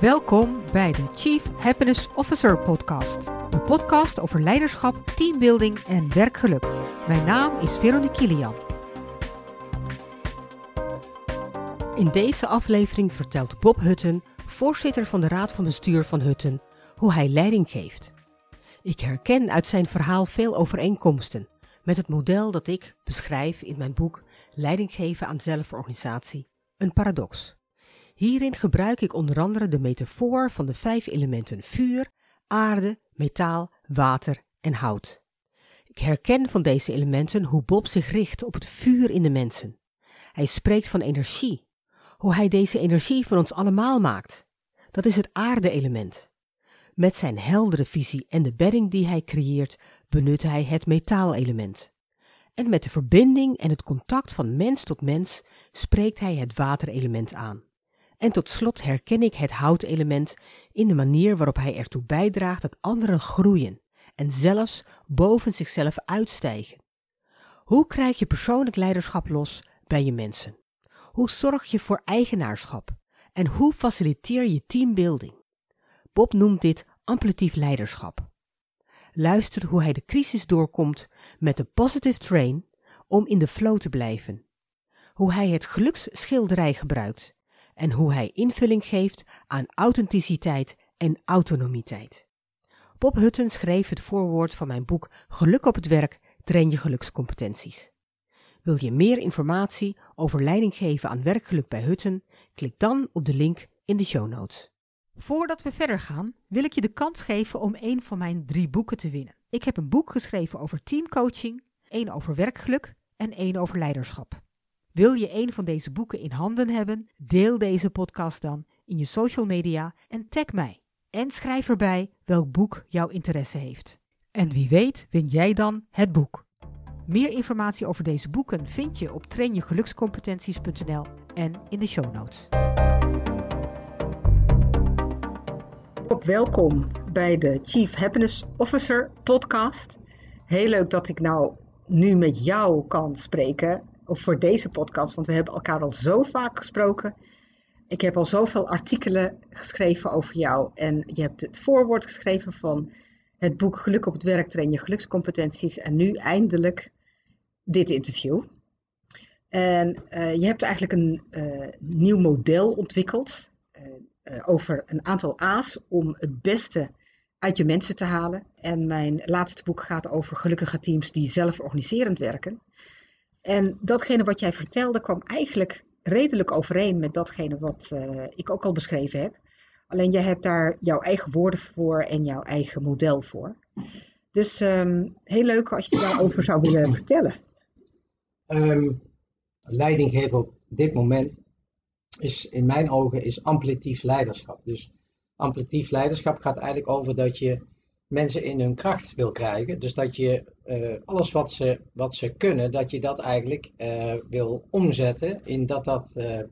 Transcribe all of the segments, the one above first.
Welkom bij de Chief Happiness Officer podcast. De podcast over leiderschap, teambuilding en werkgeluk. Mijn naam is Veronique Kilian. In deze aflevering vertelt Bob Hutten, voorzitter van de Raad van Bestuur van Hutten, hoe hij leiding geeft. Ik herken uit zijn verhaal veel overeenkomsten met het model dat ik beschrijf in mijn boek Leiding geven aan zelforganisatie, een paradox. Hierin gebruik ik onder andere de metafoor van de vijf elementen vuur, aarde, metaal, water en hout. Ik herken van deze elementen hoe Bob zich richt op het vuur in de mensen. Hij spreekt van energie, hoe hij deze energie van ons allemaal maakt. Dat is het aarde-element. Met zijn heldere visie en de bedding die hij creëert, benut hij het metaalelement. En met de verbinding en het contact van mens tot mens spreekt hij het waterelement aan. En tot slot herken ik het houtelement in de manier waarop hij ertoe bijdraagt dat anderen groeien en zelfs boven zichzelf uitstijgen. Hoe krijg je persoonlijk leiderschap los bij je mensen? Hoe zorg je voor eigenaarschap? En hoe faciliteer je teambuilding? Bob noemt dit amplitief leiderschap. Luister hoe hij de crisis doorkomt met de positive train om in de flow te blijven. Hoe hij het geluksschilderij gebruikt en hoe hij invulling geeft aan authenticiteit en autonomiteit. Bob Hutten schreef het voorwoord van mijn boek Geluk op het werk, train je gelukscompetenties. Wil je meer informatie over leiding geven aan werkgeluk bij Hutten? Klik dan op de link in de show notes. Voordat we verder gaan, wil ik je de kans geven om een van mijn drie boeken te winnen. Ik heb een boek geschreven over teamcoaching, één over werkgeluk en één over leiderschap. Wil je een van deze boeken in handen hebben? Deel deze podcast dan in je social media en tag mij. En schrijf erbij welk boek jouw interesse heeft. En wie weet win jij dan het boek. Meer informatie over deze boeken vind je op trainjegelukscompetenties.nl en in de show notes. Welkom bij de Chief Happiness Officer podcast. Heel leuk dat ik nou nu met jou kan spreken of voor deze podcast, want we hebben elkaar al zo vaak gesproken. Ik heb al zoveel artikelen geschreven over jou en je hebt het voorwoord geschreven van het boek Geluk op het werk, train je gelukscompetenties en nu eindelijk dit interview. En uh, je hebt eigenlijk een uh, nieuw model ontwikkeld uh, over een aantal A's om het beste uit je mensen te halen. En mijn laatste boek gaat over gelukkige teams die zelf organiserend werken. En datgene wat jij vertelde kwam eigenlijk redelijk overeen met datgene wat uh, ik ook al beschreven heb. Alleen jij hebt daar jouw eigen woorden voor en jouw eigen model voor. Dus um, heel leuk als je daarover zou willen vertellen. Um, leiding geven op dit moment is in mijn ogen is amplitief leiderschap. Dus amplitief leiderschap gaat eigenlijk over dat je mensen in hun kracht wil krijgen. Dus dat je uh, alles wat ze, wat ze kunnen, dat je dat eigenlijk uh, wil omzetten in dat dat uh,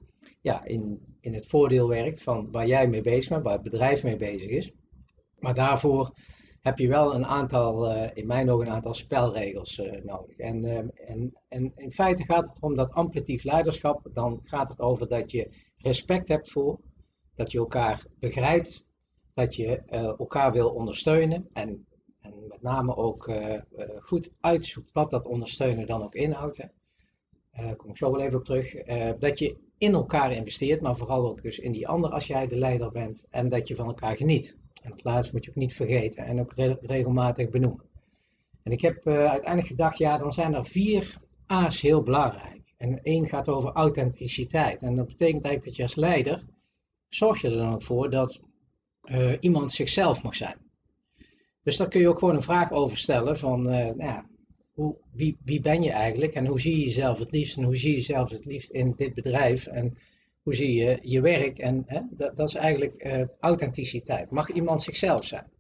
ja, in, in het voordeel werkt van waar jij mee bezig bent, waar het bedrijf mee bezig is. Maar daarvoor heb je wel een aantal, in mijn ogen een aantal spelregels nodig. En, en, en in feite gaat het om dat amplitief leiderschap. Dan gaat het over dat je respect hebt voor, dat je elkaar begrijpt dat je elkaar wil ondersteunen en, en met name ook uh, uh, goed uitzoekt wat dat ondersteunen dan ook inhoudt. Daar kom ik zo wel even op terug. dat je in elkaar investeert, maar vooral ook dus in die ander als jij de leider bent en dat je van elkaar geniet. En het laatste moet je ook niet vergeten en ook re regelmatig benoemen. En ik heb uiteindelijk gedacht, ja, dan zijn er vier A's heel belangrijk. En één gaat over authenticiteit. En dat betekent eigenlijk dat je als leider zorg je er dan ook voor dat iemand zichzelf mag zijn. Dus daar kun je ook gewoon een vraag over stellen van, uh, nou ja, hoe, wie, wie ben je eigenlijk en hoe zie je jezelf het liefst en hoe zie je jezelf het liefst in dit bedrijf en hoe zie je je werk en dat, dat, is eigenlijk uh, authenticiteit. Mag iemand zichzelf zijn?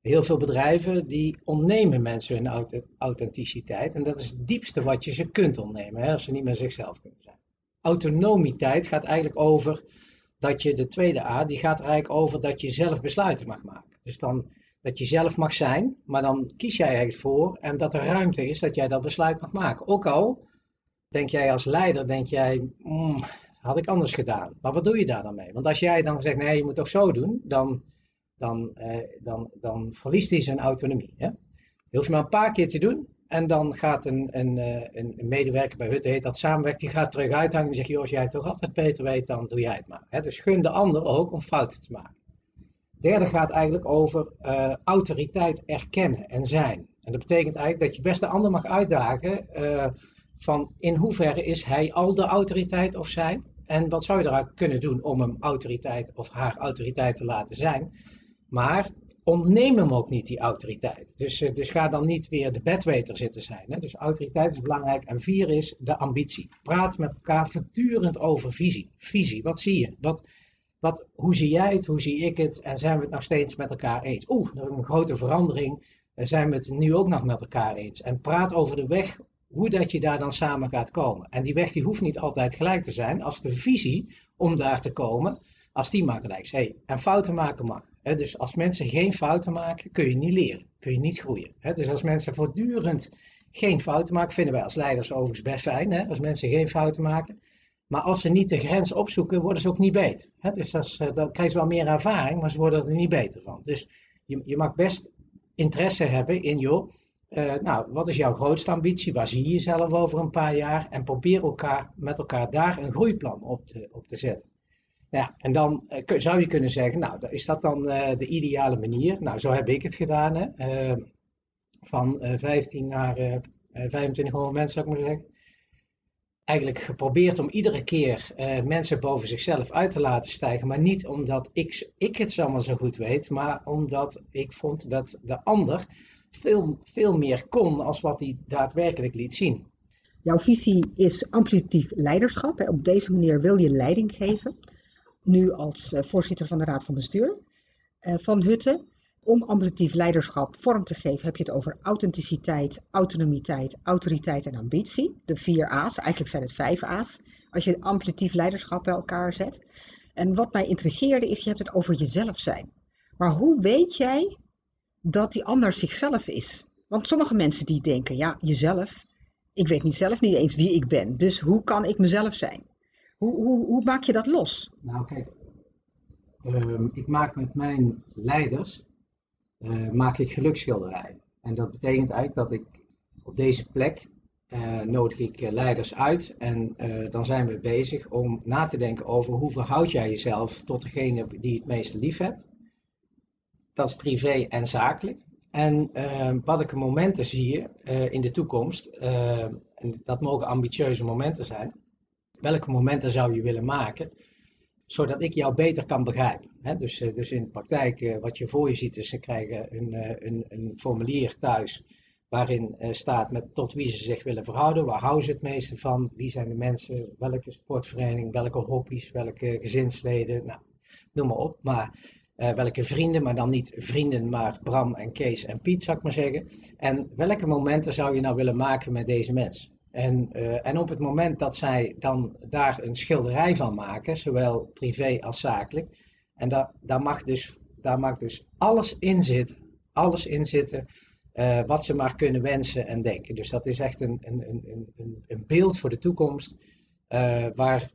Heel veel bedrijven die ontnemen mensen hun authenticiteit en dat is het diepste wat je ze kunt ontnemen hè, als ze niet meer zichzelf kunnen zijn. Autonomiteit gaat eigenlijk over dat je de tweede A, die gaat eigenlijk over dat je zelf besluiten mag maken. Dus dan dat je zelf mag zijn, maar dan kies jij eigenlijk voor en dat er ruimte is dat jij dat besluit mag maken. Ook al denk jij als leider, denk jij, mm, Had ik anders gedaan. Maar wat doe je daar dan mee? Want als jij dan zegt, nee, je moet toch zo doen, dan, dan, eh, dan, dan verliest hij zijn autonomie. Hè? Je hoeft maar een paar keer te doen. En dan gaat een, een, eh, een medewerker bij Hutte, heet dat samenwerkt, die gaat terug uithangen en zegt, joh, als jij het toch altijd beter weet, dan doe jij het maar. Hè? Dus gun de ander ook om fouten te maken. Derde gaat eigenlijk over uh, autoriteit erkennen en zijn. En dat betekent eigenlijk dat je best de ander mag uitdagen uh, van in hoeverre is hij al de autoriteit of zijn. En wat zou je eruit kunnen doen om hem autoriteit of haar autoriteit te laten zijn. Maar ontneem hem ook niet die autoriteit. Dus, uh, dus ga dan niet weer de bedweter zitten zijn. Hè? Dus autoriteit is belangrijk. En vier is de ambitie. Praat met elkaar voortdurend over visie. Visie, wat zie je? Wat, wat, hoe zie jij het? Hoe zie ik het? En zijn we het nog steeds met elkaar eens? Oeh, dat is een grote verandering. Zijn we het nu ook nog met elkaar eens? En praat over de weg, hoe dat je daar dan samen gaat komen. En die weg die hoeft niet altijd gelijk te zijn. Als de visie om daar te komen, als die maar gelijk is. Hey, en fouten maken mag. Dus als mensen geen fouten maken, kun je niet leren. Kun je niet groeien. Dus als mensen voortdurend geen fouten maken, vinden wij als leiders overigens best fijn. Als mensen geen fouten maken. Maar als ze niet de grens opzoeken, worden ze ook niet beter. dus dat is, dan krijgen ze wel meer ervaring, maar ze worden er niet beter van. Dus je, je mag best interesse hebben in, joh, uh, nou, wat is jouw grootste ambitie? Waar zie je jezelf over een paar jaar? En probeer elkaar, met elkaar daar een groeiplan op te, op te zetten. Ja, en dan uh, zou je kunnen zeggen, nou, is dat dan de ideale manier? Nou, zo heb ik het gedaan, hè? van 15 naar 2500 mensen, zou ik maar zeggen eigenlijk geprobeerd om iedere keer uh, mensen boven zichzelf uit te laten stijgen. Maar niet omdat ik, ik het allemaal zo goed weet, maar omdat ik vond dat de ander veel, veel meer kon als wat hij daadwerkelijk liet zien. Jouw visie is amplitief leiderschap. Op deze manier wil je leiding geven. Nu als uh, voorzitter van de Raad van Bestuur uh, van Hutten. Om amplitief leiderschap vorm te geven heb je het over authenticiteit, autonomiteit, autoriteit en ambitie. De vier A's, eigenlijk zijn het vijf A's, als je amplitief leiderschap bij elkaar zet. En wat mij intrigeerde is, je hebt het over jezelf zijn. Maar hoe weet jij dat die ander zichzelf is? Want sommige mensen die denken, ja, jezelf, ik weet niet zelf niet eens wie ik ben. Dus hoe kan ik mezelf zijn? Hoe, hoe, hoe maak je dat los? Nou kijk, um, ik maak met mijn leiders maak ik geluksschilderijen. En dat betekent eigenlijk dat ik op deze plek uh, nodig ik uh, leiders uit en dan zijn we bezig om na te denken over hoe verhoud jij jezelf tot degene die het meeste lief hebt. Dat is privé en zakelijk. En wat ik momenten zie in de toekomst, en dat mogen ambitieuze momenten zijn, welke momenten zou je willen maken zodat ik jou beter kan begrijpen. dus, eh, dus in de praktijk, eh, wat je voor je ziet, is ze krijgen een, eh, een, een formulier thuis waarin staat met tot wie ze zich willen verhouden, waar houden ze het meeste van, wie zijn de mensen, welke sportvereniging, welke hobby's, welke gezinsleden, nou, noem maar op. Maar welke vrienden, maar dan niet vrienden, maar Bram en Kees en Piet, zou ik maar zeggen. En welke momenten zou je nou willen maken met deze mensen? En, uh, en op het moment dat zij dan daar een schilderij van maken, zowel privé als zakelijk, en daar, daar, mag, dus, daar mag dus alles in zitten, alles in zitten uh, wat ze maar kunnen wensen en denken. Dus dat is echt een, een, een, een, een beeld voor de toekomst uh, waar,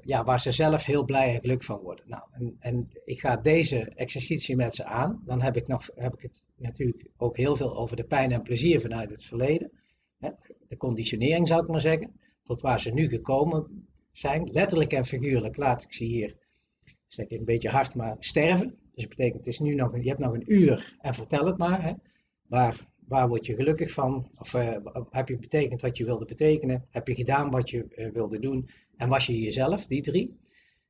ja, waar ze zelf heel blij en gelukkig van worden. Nou, en, en ik ga deze exercitie met ze aan. Dan heb ik, nog, heb ik het natuurlijk ook heel veel over de pijn en plezier vanuit het verleden conditionering zou ik maar zeggen, tot waar ze nu gekomen zijn, letterlijk en figuurlijk, laat ik ze hier, zeg ik een beetje hard, maar sterven. Dus dat betekent, het is nu nog, je hebt nog een uur en vertel het maar. Hè. Waar, waar word je gelukkig van? Of uh, heb je betekend wat je wilde betekenen? Heb je gedaan wat je uh, wilde doen? En was je jezelf, die drie?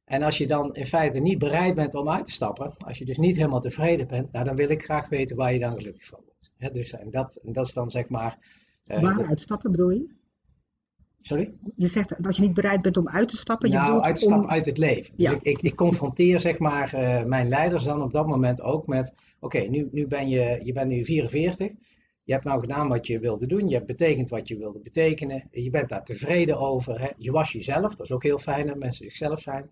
En als je dan in feite niet bereid bent om uit te stappen, als je dus niet helemaal tevreden bent, nou, dan wil ik graag weten waar je dan gelukkig van wordt. Dus, en, dat, en dat is dan zeg maar Waar uitstappen bedoel je? Sorry? Je zegt dat je niet bereid bent om uit te stappen. Je nou, uit te stappen uit het leven. Dus ik, ik, ik, confronteer zeg maar uh, mijn leiders dan op dat moment ook met... Oké, nu, nu ben je, je bent nu 44. Je hebt nou gedaan wat je wilde doen. Je hebt betekend wat je wilde betekenen. Je bent daar tevreden over. Hè? Je was jezelf. Dat is ook heel fijn dat mensen zichzelf zijn.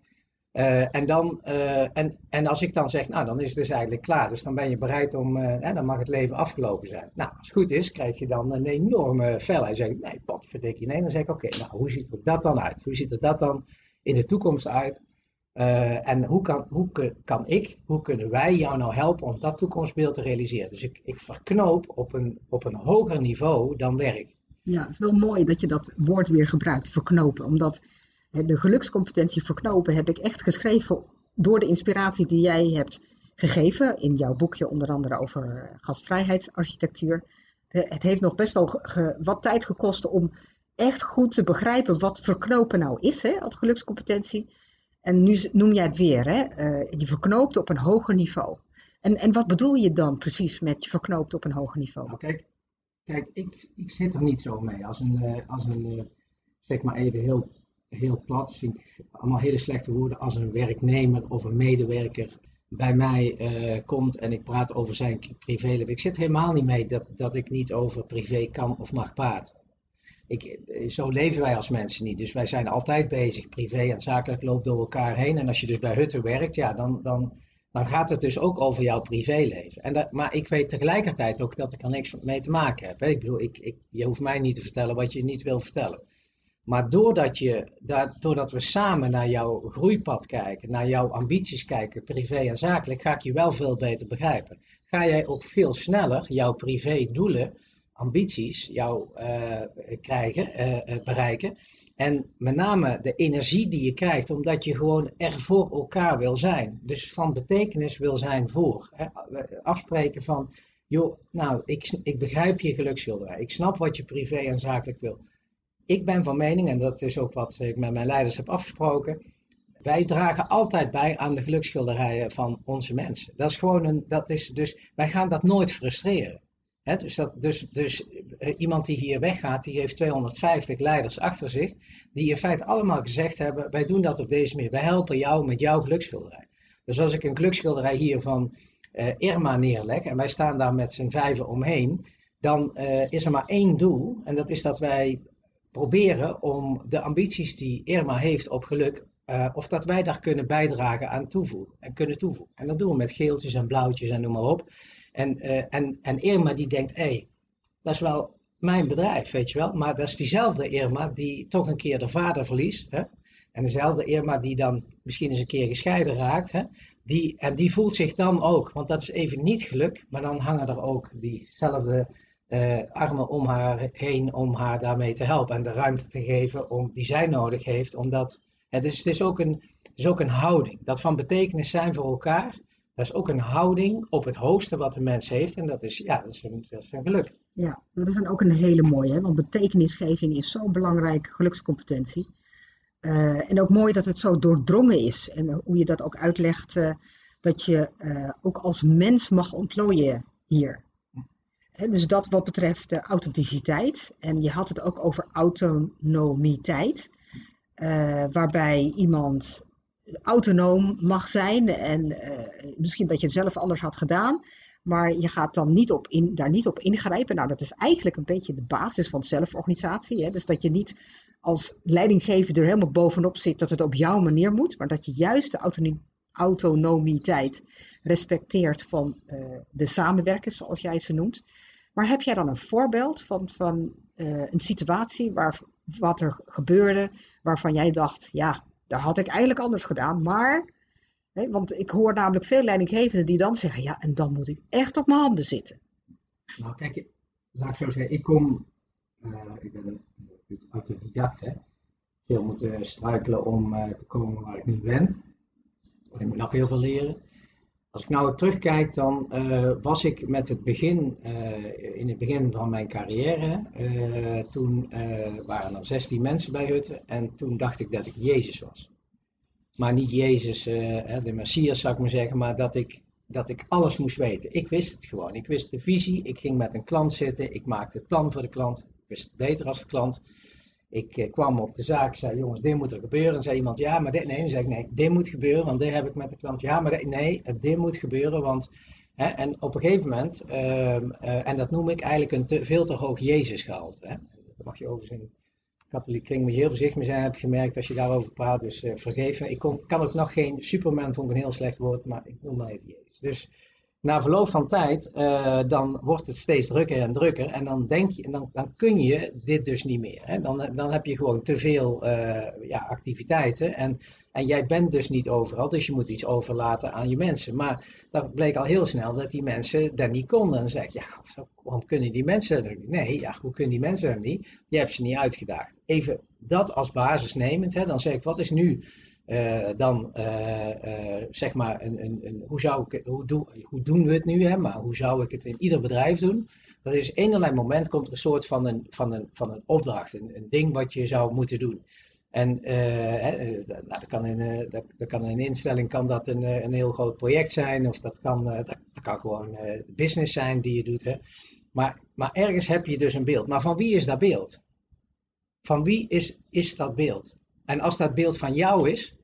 Uh, en, dan, uh, en, en als ik dan zeg, nou dan is het dus eigenlijk klaar. Dus dan ben je bereid om, hè, dan mag het leven afgelopen zijn. Nou, als het goed is, krijg je dan een enorme felheid. Zeg ik, nee, je, nee. Dan zeg ik, oké, nou hoe ziet er dat dan uit? Hoe ziet er dat dan in de toekomst uit. Eh, en hoe kan, hoe kan ik, hoe kunnen wij jou nou helpen om dat toekomstbeeld te realiseren? Dus ik, ik verknoop op een, op een hoger niveau dan werk. Ja, het is wel mooi dat je dat woord weer gebruikt, verknopen. Omdat de gelukscompetentie verknopen heb ik echt geschreven door de inspiratie die jij hebt gegeven. In jouw boekje onder andere over gastvrijheidsarchitectuur. Het heeft nog best wel wat tijd gekost om echt goed te begrijpen wat verknopen nou is hè, als gelukscompetentie. En nu noem jij het weer, hè? Uh, je verknoopt op een hoger niveau. En, en wat bedoel je dan precies met je verknoopt op een hoger niveau? Nou, kijk, kijk ik, ik zit er niet zo mee. Als een, uh, als een zeg maar even heel, heel plat, vind ik allemaal hele slechte woorden, als een werknemer of een medewerker bij mij komt en ik praat over zijn privéleven. Ik zit helemaal niet mee dat, dat ik niet over privé kan of mag praten ik, zo leven wij als mensen niet. Dus wij zijn altijd bezig. Privé en zakelijk loopt door elkaar heen. En als je dus bij Hutten werkt, ja, dan, dan, dan gaat het dus ook over jouw privéleven. En dat, maar ik weet tegelijkertijd ook dat ik er niks mee te maken heb. Ik bedoel, ik, ik, je hoeft mij niet te vertellen wat je niet wil vertellen. Maar doordat, je, doordat we samen naar jouw groeipad kijken, naar jouw ambities kijken, privé en zakelijk, ga ik je wel veel beter begrijpen. Ga jij ook veel sneller jouw privé doelen ambities jou uh, krijgen, uh, bereiken. En met name de energie die je krijgt, omdat je gewoon er voor elkaar wil zijn. Dus van betekenis wil zijn voor. Hè? Afspreken van, joh, nou, ik, ik begrijp je geluksschilderij. Ik snap wat je privé en zakelijk wil. Ik ben van mening, en dat is ook wat ik met mijn leiders heb afgesproken. Wij dragen altijd bij aan de geluksschilderijen van onze mensen. Dat is gewoon een, dat is dus, wij gaan dat nooit frustreren dus dat, dus, dus eh, iemand die hier weggaat, die heeft 250 leiders achter zich, die in feite allemaal gezegd hebben, wij doen dat op deze manier, wij helpen jou met jouw gelukschilderij. Dus als ik een gelukschilderij hier van uh, Irma neerleg en wij staan daar met z'n vijven omheen, dan uh, is er maar één doel en dat is dat wij proberen om de ambities die Irma heeft op geluk, uh, of dat wij daar kunnen bijdragen aan toevoegen en kunnen toevoegen. En dat doen we met geeltjes en blauwtjes en noem maar op. En, uh, en, en Irma die denkt, hé, hey, dat is wel mijn bedrijf, weet je wel. Maar dat is diezelfde Irma die toch een keer de vader verliest. Hè? En dezelfde Irma die dan misschien eens een keer gescheiden raakt. Hè? Die, en die voelt zich dan ook, want dat is even niet geluk, maar dan hangen er ook diezelfde uh, armen om haar heen om haar daarmee te helpen. En de ruimte te geven om, die zij nodig heeft. Omdat, hè, dus het is, ook een, is ook een houding. Dat van betekenis zijn voor elkaar. Dat is ook een houding op het hoogste wat de mens heeft. En dat is, ja, dat is, dat geluk. Ja, dat is dan ook een hele mooie. Hè? Want betekenisgeving is zo'n belangrijke gelukscompetentie. Uh, en ook mooi dat het zo doordrongen is. En hoe je dat ook uitlegt. Uh, dat je ook als mens mag ontplooien hier. Dus dat wat betreft de authenticiteit. En je had het ook over autonomiteit. waarbij iemand autonoom mag zijn en uh, misschien dat je het zelf anders had gedaan, maar je gaat dan niet op in, daar niet op ingrijpen. Nou, dat is eigenlijk een beetje de basis van zelforganisatie. Hè? Dus dat je niet als leidinggever er helemaal bovenop zit dat het op jouw manier moet, maar dat je juist de autonomiteit respecteert van uh, de samenwerkers, zoals jij ze noemt. Maar heb jij dan een voorbeeld van, van uh, een situatie waar wat er gebeurde, waarvan jij dacht, ja, dat had ik eigenlijk anders gedaan, maar, want ik hoor namelijk veel leidinggevenden die dan zeggen, ja, en dan moet ik echt op mijn handen zitten. Nou, kijk, laat ik zo zeggen, ik kom, uh, ik ben een autodidact, hè. Veel moeten struikelen om te komen waar ik nu ben. Ik moet nog heel veel leren. Als ik nou terugkijk, dan uh, was ik met het begin, uh, in het begin van mijn carrière, uh, toen waren er 16 mensen bij Hutten en toen dacht ik dat ik Jezus was. Maar niet Jezus, de Messias zou ik maar zeggen, maar dat ik, dat ik alles moest weten. Ik wist het gewoon. Ik wist de visie, ik ging met een klant zitten, ik maakte het plan voor de klant, ik wist het beter als de klant. Ik eh, kwam op de zaak, zei jongens, dit moet er gebeuren. En zei iemand, ja, maar dit, nee. Zei ik, nee, dit moet gebeuren, want dit heb ik met de klant. Ja, maar dit, nee, dit moet gebeuren, want... Hè, en op een gegeven moment, uh, uh, en dat noem ik eigenlijk een te, veel te hoog Jezus gehaald. Hè. Dat mag je overigens in katholiek kring moet je heel voorzichtig mee zijn, heb ik gemerkt als je daarover praat. Dus uh, vergeef me. Ik kan ook nog geen Superman, vond ik een heel slecht woord, maar ik noem maar even Jezus. Dus na verloop van tijd, uh, dan wordt het steeds drukker en drukker. En dan denk je, dan, dan kun je dit dus niet meer. Hè? Dan, dan heb je gewoon te veel uh, ja, activiteiten. En, en jij bent dus niet overal, dus je moet iets overlaten aan je mensen. Maar dat bleek al heel snel dat die mensen dat niet konden. En dan zeg ik, ja, waarom kunnen die mensen dat niet? Nee, ja, hoe kunnen die mensen dat niet? Je hebt ze niet uitgedaagd. Even dat als basis nemend, hè, dan zeg ik, wat is nu uh, dan uh, uh, zeg maar, een, een, een, hoe, zou ik, hoe, hoe doen we het nu, hè? maar hoe zou ik het in ieder bedrijf doen? Dat is enerlei moment komt er een soort van een, van een, van een opdracht, een, een ding wat je zou moeten doen. En hè, nou, dat, kan in, dat, dat, in een instelling kan dat een, een heel groot project zijn, of dat kan, dat, dat kan gewoon business zijn die je doet. Hè? Maar, maar ergens heb je dus een beeld. Maar van wie is dat beeld? Van wie is, is dat beeld? En als dat beeld van jou is,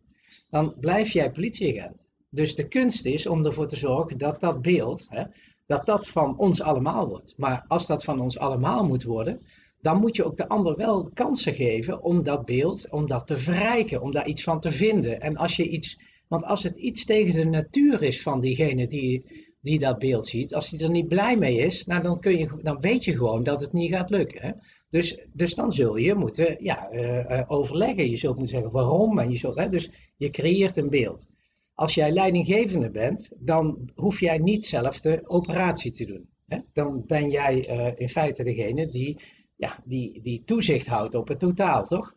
dan blijf jij politieagent. Dus de kunst is om ervoor te zorgen dat dat beeld, hè, dat dat van ons allemaal wordt. Maar als dat van ons allemaal moet worden, dan moet je ook de ander wel kansen geven om dat beeld, om dat te verrijken, om daar iets van te vinden. En als je iets, want als het iets tegen de natuur is van diegene die, die dat beeld ziet, als hij er niet blij mee is, nou dan, kun je, dan weet je gewoon dat het niet gaat lukken. Hè? Dus, dus dan zul je moeten ja, uh, overleggen. Je zult moeten zeggen waarom. En je zult, hè, dus je creëert een beeld. Als jij leidinggevende bent, dan hoef jij niet zelf de operatie te doen. Hè? Dan ben jij uh, in feite degene die, ja, die, die toezicht houdt op het totaal, toch?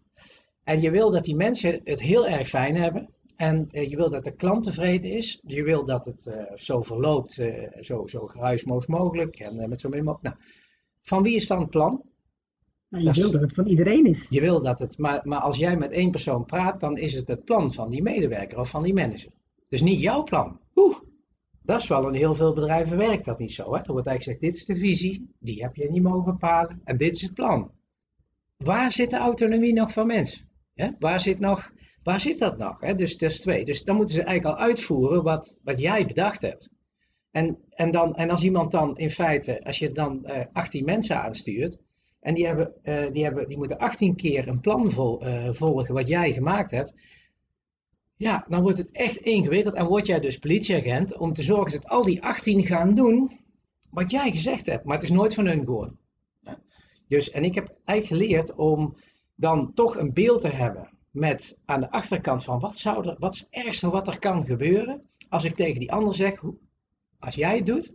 En je wil dat die mensen het heel erg fijn hebben. En uh, je wil dat de klant tevreden is. Je wil dat het uh, zo verloopt, uh, zo, zo geruisloos mogelijk en met zo min mogelijk. Nou, van wie is dan het plan? Nou, je wil dat het van iedereen is. Je wil dat het, maar, maar als jij met één persoon praat, dan is het het plan van die medewerker of van die manager. Dus niet jouw plan. Oeh, dat is wel in heel veel bedrijven werkt dat niet zo. Hè? Er wordt eigenlijk gezegd, dit is de visie, die heb je niet mogen bepalen en dit is het plan. Waar zit de autonomie nog van mensen? Hè? Waar, zit nog, waar zit dat nog? Dus is twee. Dus dan moeten ze eigenlijk al uitvoeren wat, wat jij bedacht hebt. En, en, dan, en als iemand dan in feite, als je dan uh, 18 mensen aanstuurt, en die, hebben, uh, die, hebben, die moeten 18 keer een plan vol, uh, volgen wat jij gemaakt hebt. Ja, dan wordt het echt ingewikkeld. En word jij dus politieagent om te zorgen dat al die 18 gaan doen wat jij gezegd hebt. Maar het is nooit van hun gewoon. Ja. Dus, en ik heb eigenlijk geleerd om dan toch een beeld te hebben met aan de achterkant van wat, zou er, wat is het ergste wat er kan gebeuren als ik tegen die ander zeg, als jij het doet,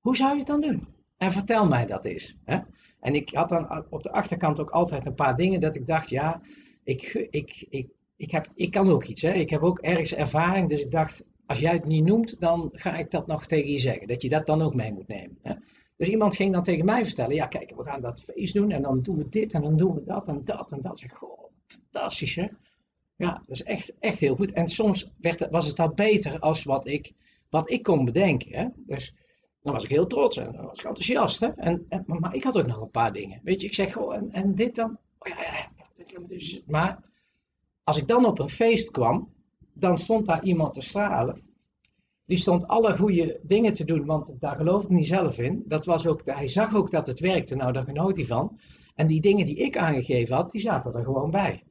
hoe zou je het dan doen? En vertel mij dat eens. Hè? En ik had dan op de achterkant ook altijd een paar dingen dat ik dacht, ja, ik, ik, ik, ik, heb, ik kan ook iets. Hè? Ik heb ook ergens ervaring, dus ik dacht, als jij het niet noemt, dan ga ik dat nog tegen je zeggen. Dat je dat dan ook mee moet nemen. Hè? Dus iemand ging dan tegen mij vertellen, ja kijk, we gaan dat feest doen en dan doen we dit en dan doen we dat en dat en dat. Zeg, goh, fantastisch hè. Ja, dat is echt, echt heel goed. En soms werd was het al beter als wat ik, wat ik kon bedenken. Hè? Dus dan was ik heel trots en dan was ik enthousiast. Hè? En, en, maar ik had ook nog een paar dingen. Weet je, ik zeg gewoon, en, en dit dan? Oh ja, ja. Dus, maar als ik dan op een feest kwam, dan stond daar iemand te stralen. Die stond alle goede dingen te doen, want daar geloof ik niet zelf in. Dat was ook, hij zag ook dat het werkte, nou daar genoot hij van. En die dingen die ik aangegeven had, die zaten er gewoon bij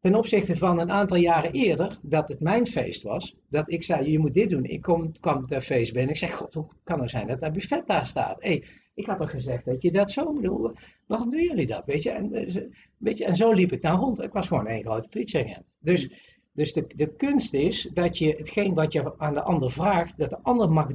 ten opzichte van een aantal jaren eerder, dat het mijn feest was, dat ik zei, je moet dit doen. Ik kom, kwam de feest binnen, ik zeg, god, hoe kan het zijn dat dat buffet daar staat? hey, ik had toch gezegd dat je dat zo bedoel, waarom doen jullie dat? Weet je? En, eh, weet je, en zo liep ik dan rond. Ik was gewoon een grote politieagent. Dus, dus de, de kunst is dat je hetgeen wat je aan de ander vraagt, dat de ander mag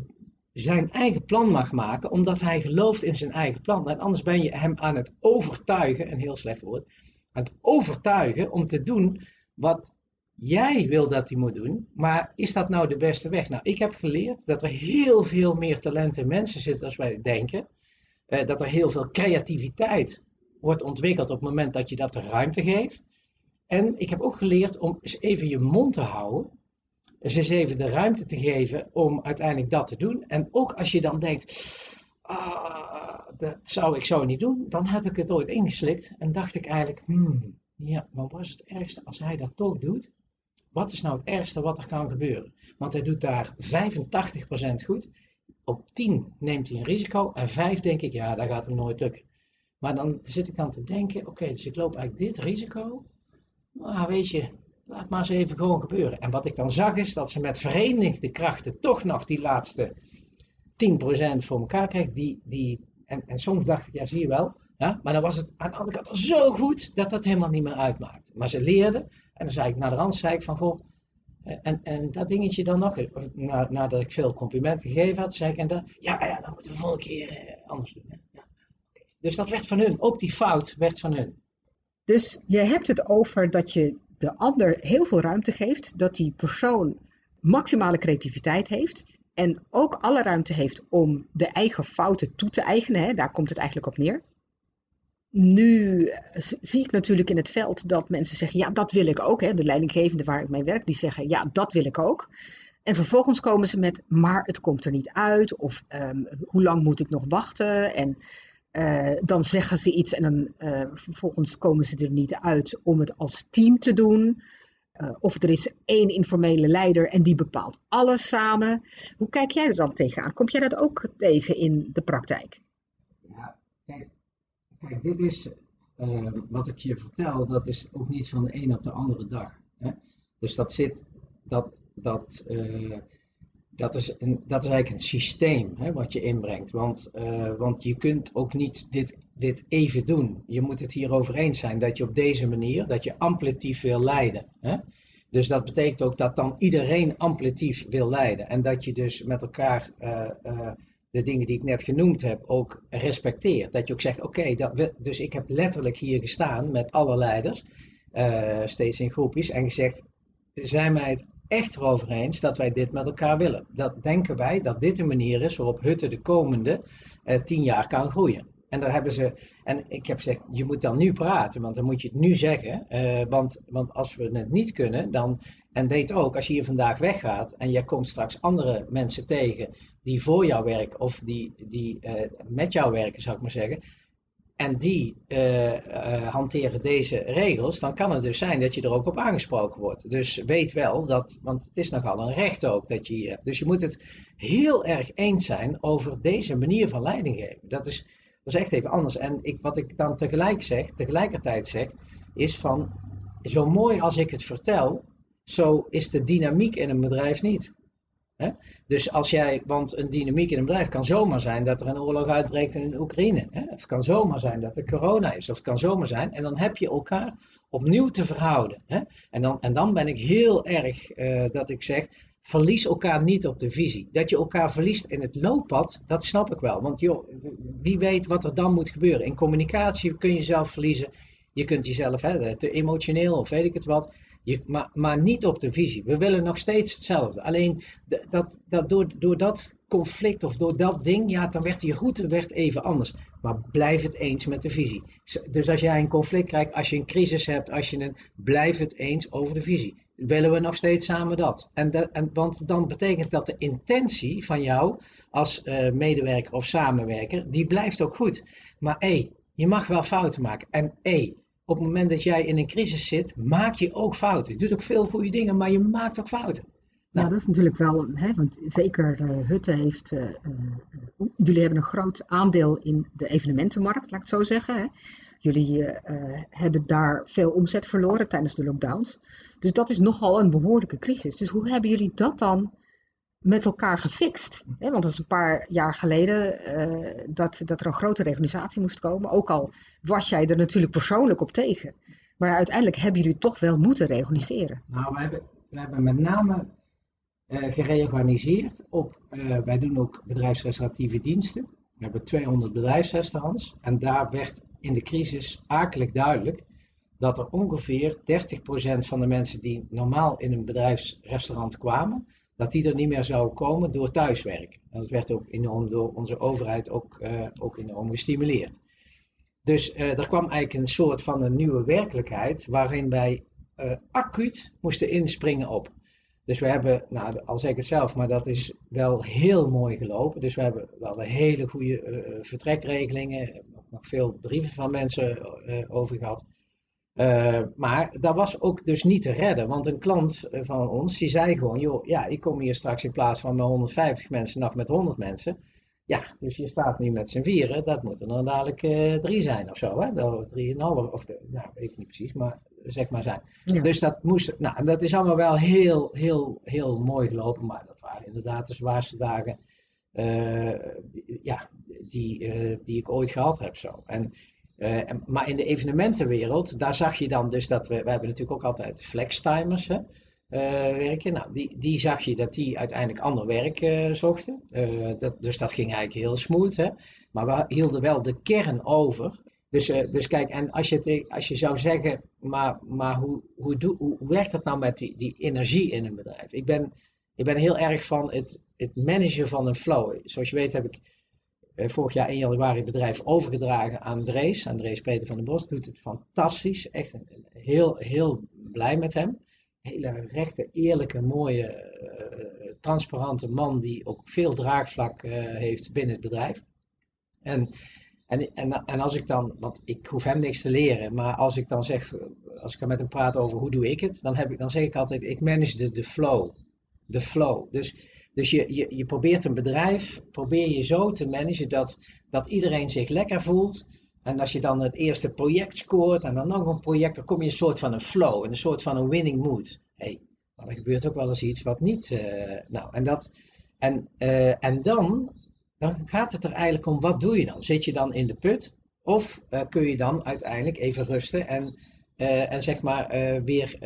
zijn eigen plan mag maken, omdat hij gelooft in zijn eigen plan. En anders ben je hem aan het overtuigen, een heel slecht woord, aan het overtuigen om te doen wat jij wil dat hij moet doen. Maar is dat nou de beste weg? Nou, ik heb geleerd dat er heel veel meer talent in mensen zitten als wij denken. Eh, dat er heel veel creativiteit wordt ontwikkeld op het moment dat je dat de ruimte geeft. En ik heb ook geleerd om eens even je mond te houden. eens even de ruimte te geven om uiteindelijk dat te doen. En ook als je dan denkt, ah, dat zou ik zo niet doen. Dan heb ik het ooit ingeslikt en dacht ik eigenlijk, hmm, ja, maar wat is het ergste als hij dat toch doet? Wat is nou het ergste wat er kan gebeuren? Want hij doet daar 85% goed. Op 10 neemt hij een risico en 5 denk ik, ja, dat gaat hem nooit lukken. Maar dan zit ik dan te denken, oké, dus ik loop eigenlijk dit risico. Maar weet je, laat maar eens even gewoon gebeuren. En wat ik dan zag is dat ze met verenigde krachten toch nog die laatste 10% voor elkaar krijgt, die, die, en, en soms dacht ik, ja zie je wel, ja, maar dan was het aan de andere kant zo goed dat dat helemaal niet meer uitmaakt. Maar ze leerden, en dan zei ik naar de rand, zei ik van, goh, eh, en, en dat dingetje dan nog, na, nadat ik veel complimenten gegeven had, zei ik, en dan, ja, ja, dan moeten we de volgende keer eh, anders doen. Dus dat werd van hun, ook die fout werd van hun. Dus je hebt het over dat je de ander heel veel ruimte geeft, dat die persoon maximale creativiteit heeft en ook alle ruimte heeft om de eigen fouten toe te eigenen. Hè? Daar komt het eigenlijk op neer. Nu zie ik natuurlijk in het veld dat mensen zeggen, ja, dat wil ik ook. Hè. De leidinggevende waar ik mee werk, die zeggen, ja, dat wil ik ook. En vervolgens komen ze met, maar het komt er niet uit. Of um, hoe lang moet ik nog wachten? En uh, dan zeggen ze iets en dan uh, vervolgens komen ze er niet uit om het als team te doen. Uh, of er is één informele leider en die bepaalt alles samen. Hoe kijk jij er dan tegenaan? Kom jij dat ook tegen in de praktijk? Ja, kijk, kijk dit is wat ik je vertel, dat is ook niet van de een op de andere dag. Hè? Dus dat zit, dat, dat, dat is, een, dat is eigenlijk een systeem hè, wat je inbrengt. Want, uh, want je kunt ook niet dit, dit even doen. Je moet het hierover eens zijn dat je op deze manier, dat je amplitief wil leiden. Hè? Dus dat betekent ook dat dan iedereen amplitief wil leiden. En dat je dus met elkaar uh, uh, de dingen die ik net genoemd heb ook respecteert. Dat je ook zegt, oké, dus ik heb letterlijk hier gestaan met alle leiders, steeds in groepjes, en gezegd, zijn wij het echt erover eens dat wij dit met elkaar willen. Dat denken wij dat dit een manier is waarop Hutte de komende uh, tien jaar kan groeien. En daar hebben ze, en ik heb gezegd, je moet dan nu praten, want dan moet je het nu zeggen. Uh, want, want als we het niet kunnen, dan, en weet ook, als je hier vandaag weggaat en je komt straks andere mensen tegen die voor jou werken of die, die uh, met jou werken, zou ik maar zeggen en die uh, uh, hanteren deze regels, dan kan het dus zijn dat je er ook op aangesproken wordt. Dus weet wel dat, want het is nogal een recht ook dat je hier hebt. Dus je moet het heel erg eens zijn over deze manier van leiding geven. Dat is, dat is echt even anders. En ik, wat ik dan tegelijk zeg, tegelijkertijd zeg, is van zo mooi als ik het vertel, zo is de dynamiek in een bedrijf niet. Hè? Dus als jij, want een dynamiek in een bedrijf kan zomaar zijn dat er een oorlog uitbreekt in Oekraïne. Hè? Het kan zomaar zijn dat er corona is, of het kan zomaar zijn. En dan heb je elkaar opnieuw te verhouden. Hè? En, dan, en dan ben ik heel erg uh, dat ik zeg, verlies elkaar niet op de visie. Dat je elkaar verliest in het looppad, dat snap ik wel. Want joh, wie weet wat er dan moet gebeuren. In communicatie kun je jezelf verliezen. Je kunt jezelf hè, te emotioneel of weet ik het wat. Je, maar, maar niet op de visie. We willen nog steeds hetzelfde. Alleen dat, dat door, door dat conflict of door dat ding, ja, dan werd je route werd even anders. Maar blijf het eens met de visie. Dus als jij een conflict krijgt, als je een crisis hebt, als je een, blijf het eens over de visie. Willen we nog steeds samen dat? En, dat, en want dan betekent dat de intentie van jou als uh, medewerker of samenwerker, die blijft ook goed. Maar hé, je mag wel fouten maken. En hé, op het moment dat jij in een crisis zit, maak je ook fouten. Je doet ook veel goede dingen, maar je maakt ook fouten. Nou, ja, dat is natuurlijk wel, hè, want zeker uh, Hutte heeft, uh, uh, jullie hebben een groot aandeel in de evenementenmarkt, laat ik het zo zeggen. Hè. Jullie hebben daar veel omzet verloren tijdens de lockdowns. Dus dat is nogal een behoorlijke crisis. Dus hoe hebben jullie dat dan met elkaar gefixt. Hè? Want dat is een paar jaar geleden uh, dat, dat er een grote reorganisatie moest komen. Ook al was jij er natuurlijk persoonlijk op tegen. Maar uiteindelijk hebben jullie toch wel moeten reorganiseren. Nou, we hebben, we hebben met name uh, gereorganiseerd op, uh, wij doen ook bedrijfsrestauratieve diensten. We hebben 200 bedrijfsrestaurants. En daar werd in de crisis akelig duidelijk dat er ongeveer 30% van de mensen die normaal in een bedrijfsrestaurant kwamen, dat die er niet meer zou komen door thuiswerk. En dat werd ook enorm door onze overheid ook, uh, ook enorm gestimuleerd. Dus uh, er kwam eigenlijk een soort van een nieuwe werkelijkheid waarin wij uh, acuut moesten inspringen op. Dus we hebben, nou, al zeg ik het zelf, maar dat is wel heel mooi gelopen. Dus we hebben wel hele goede vertrekregelingen, nog veel brieven van mensen over gehad. Uh, maar dat was ook dus niet te redden, want een klant eh, van ons die zei gewoon, joh, ja, ik kom hier straks in plaats van met 150 mensen nog met 100 mensen. Ja, dus je staat nu met z'n vieren, dat moeten er dadelijk uh, drie zijn of zo, hè? Drieënhalf, of de, nou, weet ik niet precies, maar zeg maar zijn. Ja. Dus dat moest, nou, dat is allemaal wel heel, heel, heel mooi gelopen, maar dat waren inderdaad de zwaarste dagen ja, die, die ik ooit gehad heb. Zo. En, maar in de evenementenwereld, daar zag je dan dus dat we, we hebben natuurlijk ook altijd flextimers hè, werken. Nou, die, die zag je dat die uiteindelijk ander werk zochten. dat, dus dat ging eigenlijk heel smooth. Hè. Maar we hielden wel de kern over. Dus, dus kijk, en als je, als je zou zeggen, maar, maar hoe, hoe, doe, hoe werkt dat nou met die, die energie in een bedrijf? Ik ben, ik ben heel erg van het, het managen van een flow. Zoals je weet heb ik vorig jaar 1 januari het bedrijf overgedragen aan Drees. Andrees Peter van den Bos doet het fantastisch. Echt heel, heel blij met hem. Hele rechte, eerlijke, mooie, uh, transparante man die ook veel draagvlak heeft binnen het bedrijf. En en, en, en als ik dan, want ik hoef hem niks te leren, maar als ik dan zeg, als ik met hem praat over hoe doe ik het, dan, heb ik, dan zeg ik altijd, ik manage de, de flow. De flow. Dus, dus je, je, je probeert een bedrijf, probeer je zo te managen dat, dat iedereen zich lekker voelt. En als je dan het eerste project scoort en dan nog een project, dan kom je in een soort van een flow, een soort van een winning mood. hey, maar er gebeurt ook wel eens iets wat niet. Uh, nou, en, dat, en, uh, en dan dan gaat het er eigenlijk om, wat doe je dan? Zit je dan in de put? Of uh, kun je dan uiteindelijk even rusten en, en zeg maar weer,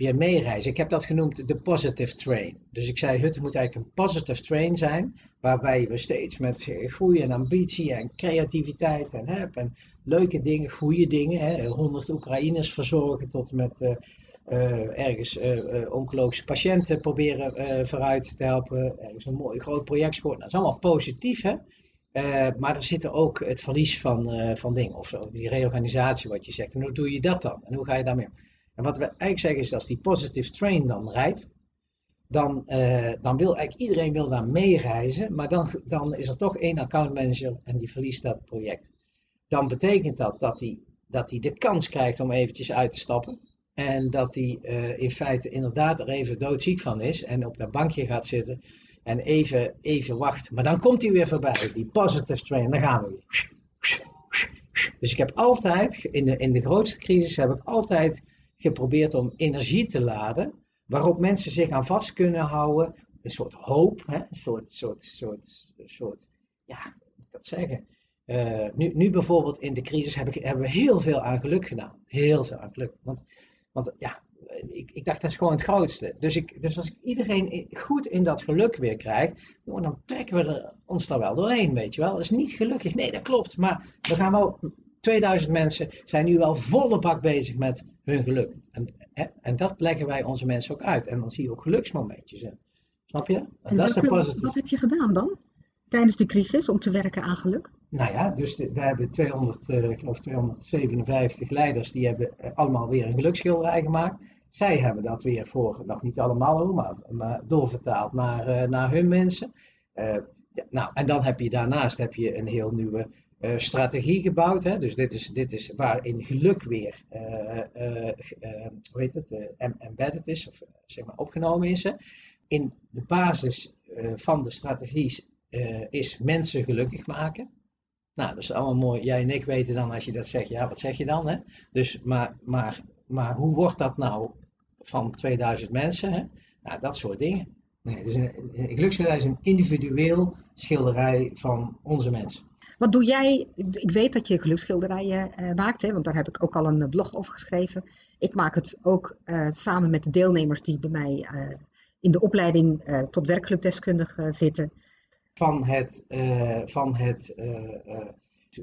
weer meereizen? Ik heb dat genoemd de positive train. Dus ik zei, het moet eigenlijk een positive train zijn, waarbij we steeds met groei en ambitie en creativiteit en, hè, en leuke dingen, goede dingen, 100 Oekraïners verzorgen tot met uh, ergens uh, oncologische patiënten proberen vooruit te helpen. Ergens een mooi groot project scoren. Dat is allemaal positief, hè? maar er zit ook het verlies van, van dingen. Of, of, die reorganisatie, wat je zegt. En hoe doe je dat dan? En hoe ga je daarmee om? En wat we eigenlijk zeggen is, als die positive train dan rijdt, dan, dan wil eigenlijk iedereen wil daar meereizen, maar dan, dan is er toch één accountmanager en die verliest dat project. Dan betekent dat dat hij dat de kans krijgt om eventjes uit te stappen. En dat hij uh, in feite inderdaad er even doodziek van is en op dat bankje gaat zitten en even, even wacht. Maar dan komt hij weer voorbij, die positive train, dan gaan we weer. Dus ik heb altijd, in de, in de grootste crisis, heb ik altijd geprobeerd om energie te laden, waarop mensen zich aan vast kunnen houden. Een soort hoop, hè? een soort, soort, soort, soort, ja, dat zeggen? Uh, nu, nu bijvoorbeeld in de crisis hebben we heel veel aan geluk gedaan. Heel veel aan geluk. Want want ja, ik, ik, dacht dat is gewoon het grootste. Dus, ik, dus als ik iedereen goed in dat geluk weer krijg, dan trekken we ons daar wel doorheen, weet je wel. Dat is niet gelukkig, nee dat klopt. Maar we gaan wel, 2000 mensen zijn nu wel volle bak bezig met hun geluk. En, en dat leggen wij onze mensen ook uit. En dan zie je ook geluksmomentjes in. Snap je? En, dat is de positieve. Wat heb je gedaan dan? Tijdens de crisis om te werken aan geluk? Nou ja, dus we hebben 200, uh, ik geloof 257 leiders, die hebben eh, allemaal weer een geluksschilderij gemaakt. Zij hebben dat weer voor, nog niet allemaal, maar, maar doorvertaald naar, uh, naar hun mensen. Uh, ja, nou, en dan heb je daarnaast heb je een heel nieuwe uh, strategie gebouwd. Hè? Dus dit is, dit is waarin geluk weer hoe heet het, embedded is, of zeg maar opgenomen is. In de basis van de strategie is mensen gelukkig maken. Nou, dat is allemaal mooi. Jij en ik weten dan als je dat zegt, ja, wat zeg je dan? Hè? Dus, maar, maar, maar hoe wordt dat nou van 2000 mensen? Hè? Nou, dat soort dingen. Nee, dus een, een is een individueel schilderij van onze mensen. Wat doe jij? Ik weet dat je geluksschilderijen uh, maakt, hè, want daar heb ik ook al een blog over geschreven. Ik maak het ook uh, samen met de deelnemers die bij mij in de opleiding tot werkclubdeskundige zitten van het, van het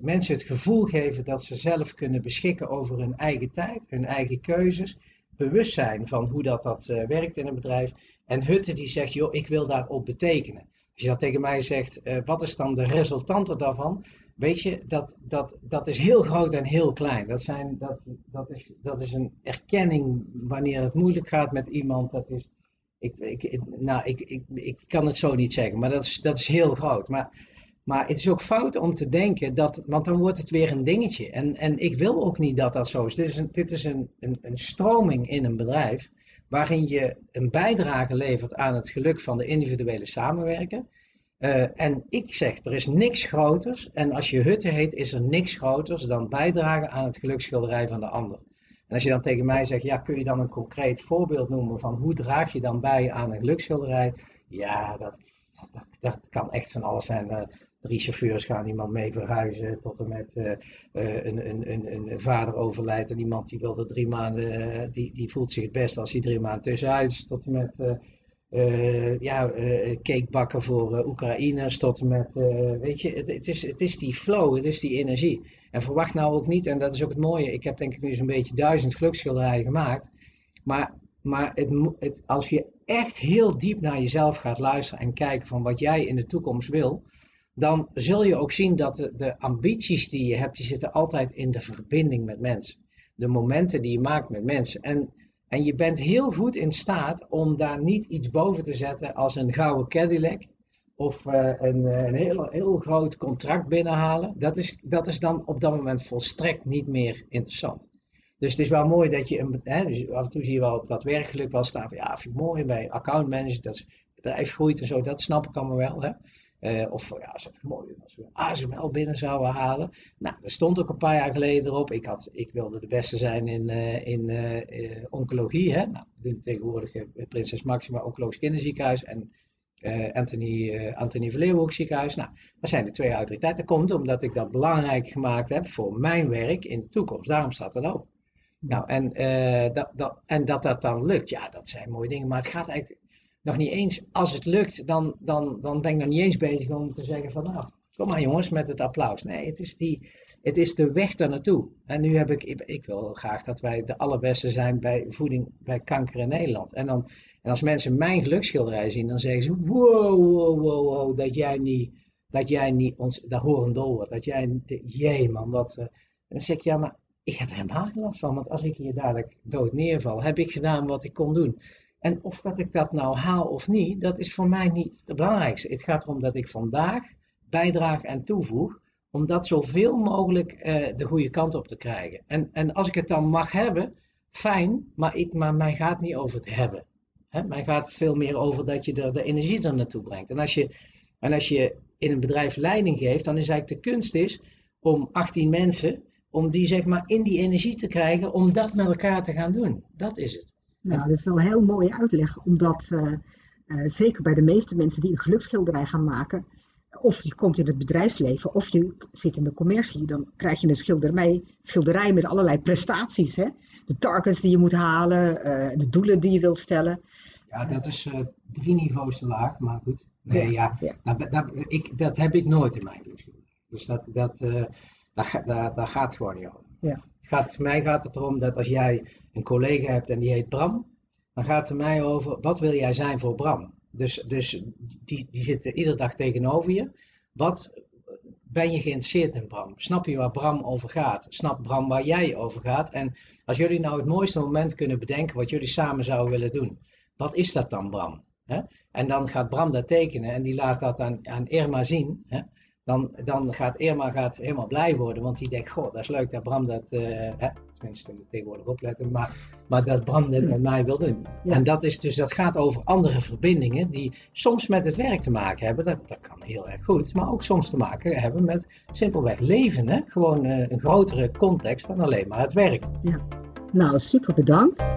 mensen het gevoel geven dat ze zelf kunnen beschikken over hun eigen tijd, hun eigen keuzes, bewust zijn van hoe dat, dat werkt in een bedrijf. En Hutte die zegt, joh, ik wil daarop betekenen. Als je dat tegen mij zegt, wat is dan de resultante daarvan? Weet je, dat, dat, dat is heel groot en heel klein. Dat, zijn, dat, dat, is, dat is een erkenning wanneer het moeilijk gaat met iemand. Dat is ik, ik, nou, ik, ik, ik kan het zo niet zeggen, maar dat is, dat is heel groot. Maar, maar het is ook fout om te denken dat, want dan wordt het weer een dingetje. En, en ik wil ook niet dat dat zo is. Dit is een, dit is een, een, een stroming in een bedrijf waarin je een bijdrage levert aan het geluk van de individuele samenwerken. Uh, en ik zeg, er is niks groters. En als je hutte heet, is er niks groters dan bijdragen aan het geluksschilderij van de ander. En als je dan tegen mij zegt, ja, kun je dan een concreet voorbeeld noemen van hoe draag je dan bij aan een geluksschilderij? Ja, dat, dat, dat kan echt van alles zijn. Drie chauffeurs gaan iemand mee verhuizen, tot en met uh, een, een, een, een, vader overlijdt en iemand die wil er drie maanden, die, die voelt zich het best als hij drie maanden tussenuit is, tot en met ja, uh, cake bakken voor Oekraïners tot en met, weet je, het, het, is, het is die flow, het is die energie. En verwacht nou ook niet, en dat is ook het mooie, ik heb denk ik nu zo'n beetje duizend gelukschilderijen gemaakt, maar, maar het, als je echt heel diep naar jezelf gaat luisteren en kijken van wat jij in de toekomst wil, dan zul je ook zien dat de, de ambities die je hebt, die zitten altijd in de verbinding met mensen. De momenten die je maakt met mensen. En en je bent heel goed in staat om daar niet iets boven te zetten als een gouden Cadillac of uh, een, eh, een heel, heel groot contract binnenhalen. Dat is, dat is dan op dat moment volstrekt niet meer interessant. Dus het is wel mooi dat je, een, hè, dus af en toe zie je wel op dat werkgeluk wel staan van ja, vind ik mooi bij accountmanager, dat bedrijf groeit en zo, dat snap ik allemaal wel. Hè. Uh, of ja, als het mooi als we ASML binnen zouden halen. Nou, er stond ook een paar jaar geleden erop. Ik, had, ik wilde de beste zijn in, uh, in uh, oncologie. Hè? Nou, we doen tegenwoordig Prinses Maxima Oncologisch Kinderziekenhuis en Anthony, Anthony Verleeuwenhoek ziekenhuis. Nou, dat zijn de twee autoriteiten. Dat komt omdat ik dat belangrijk gemaakt heb voor mijn werk in de toekomst. Daarom staat het ook. Nou, en, dat, dat, en dat dat dan lukt, ja, dat zijn mooie dingen. Maar het gaat eigenlijk nog niet eens, als het lukt, dan, dan, dan ben ik nog niet eens bezig om te zeggen van nou, kom maar jongens met het applaus. Nee, het is, die, het is de weg daar naartoe. En nu heb ik, ik wil graag dat wij de allerbeste zijn bij voeding bij kanker in Nederland. En, dan, en als mensen mijn geluksschilderij zien, dan zeggen ze wow, wow, wow, wow, dat jij niet, dat jij niet ons, daar horen dol wordt. Dat jij, jee man, wat... Uh, en dan zeg ik, ja, maar ik heb er helemaal geen last van, want als ik hier dadelijk dood neerval, heb ik gedaan wat ik kon doen. En of dat ik dat nou haal of niet, dat is voor mij niet het belangrijkste. Het gaat erom dat ik vandaag bijdraag en toevoeg om dat zoveel mogelijk uh, de goede kant op te krijgen. En, en als ik het dan mag hebben, fijn, maar, ik, maar mij gaat niet over het hebben. Hè? Mij gaat veel meer over dat je de energie er naartoe brengt. En als je, en als je in een bedrijf leiding geeft, dan is eigenlijk de kunst is om 18 mensen, om die zeg maar in die energie te krijgen, om dat met elkaar te gaan doen. Dat is het. Nou, dat is wel een heel mooie uitleg, omdat uh, uh, zeker bij de meeste mensen die een geluksschilderij gaan maken, of je komt in het bedrijfsleven of je zit in de commercie, dan krijg je een schilderij, schilderij met allerlei prestaties. Hè? De targets die je moet halen, uh, de doelen die je wilt stellen. Ja, dat is drie niveaus te laag, maar goed. Nee, ja, ja. Nou, dat, ik, dat heb ik nooit in mijn geluksschilderij. Dus dat, dat, daar, daar, daar gaat het gewoon niet over. Ja. Gaat, mij gaat het erom dat als jij een collega hebt en die heet Bram, dan gaat het mij over wat wil jij zijn voor Bram. Dus, dus die, die zitten iedere dag tegenover je. Wat ben je geïnteresseerd in Bram? Snap je waar Bram over gaat? Snap Bram waar jij over gaat? En als jullie nou het mooiste moment kunnen bedenken wat jullie samen zouden willen doen, wat is dat dan, Bram? En dan gaat Bram dat tekenen en die laat dat aan, aan Irma zien dan, dan gaat Irma gaat helemaal blij worden, want die denkt, goh, dat is leuk dat Bram dat, uh, hè, tenminste tegenwoordig opletten, maar, maar dat Bram dit met mij wil doen. En dat, is dus, dat gaat over andere verbindingen die soms met het werk te maken hebben, dat, dat kan heel erg goed, maar ook soms te maken hebben met simpelweg leven, hè? gewoon uh, een grotere context dan alleen maar het werk. Ja. Nou, super bedankt.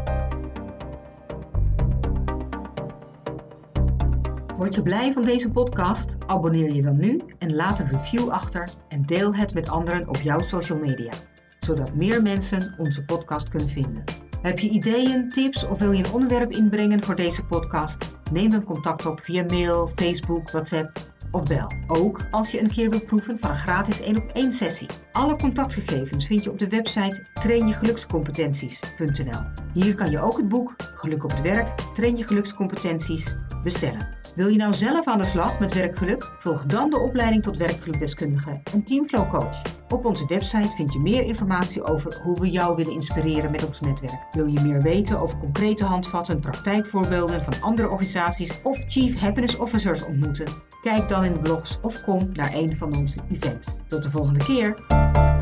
Word je blij van deze podcast? Abonneer je dan nu en laat een review achter en deel het met anderen op jouw social media, zodat meer mensen onze podcast kunnen vinden. Heb je ideeën, tips of wil je een onderwerp inbrengen voor deze podcast? Neem dan contact op via mail, Facebook, WhatsApp of bel. Ook als je een keer wilt proeven van een gratis 1 op 1 sessie. Alle contactgegevens vind je op de website trainjegelukscompetenties.nl. Hier kan je ook het boek Geluk op het werk, train je gelukscompetenties bestellen. Wil je nou zelf aan de slag met werkgeluk? Volg dan de opleiding tot werkgelukdeskundige en Teamflow Coach. Op onze website vind je meer informatie over hoe we jou willen inspireren met ons netwerk. Wil je meer weten over concrete handvatten, praktijkvoorbeelden van andere organisaties of Chief Happiness Officers ontmoeten? Kijk dan in de blogs of kom naar een van onze events. Tot de volgende keer!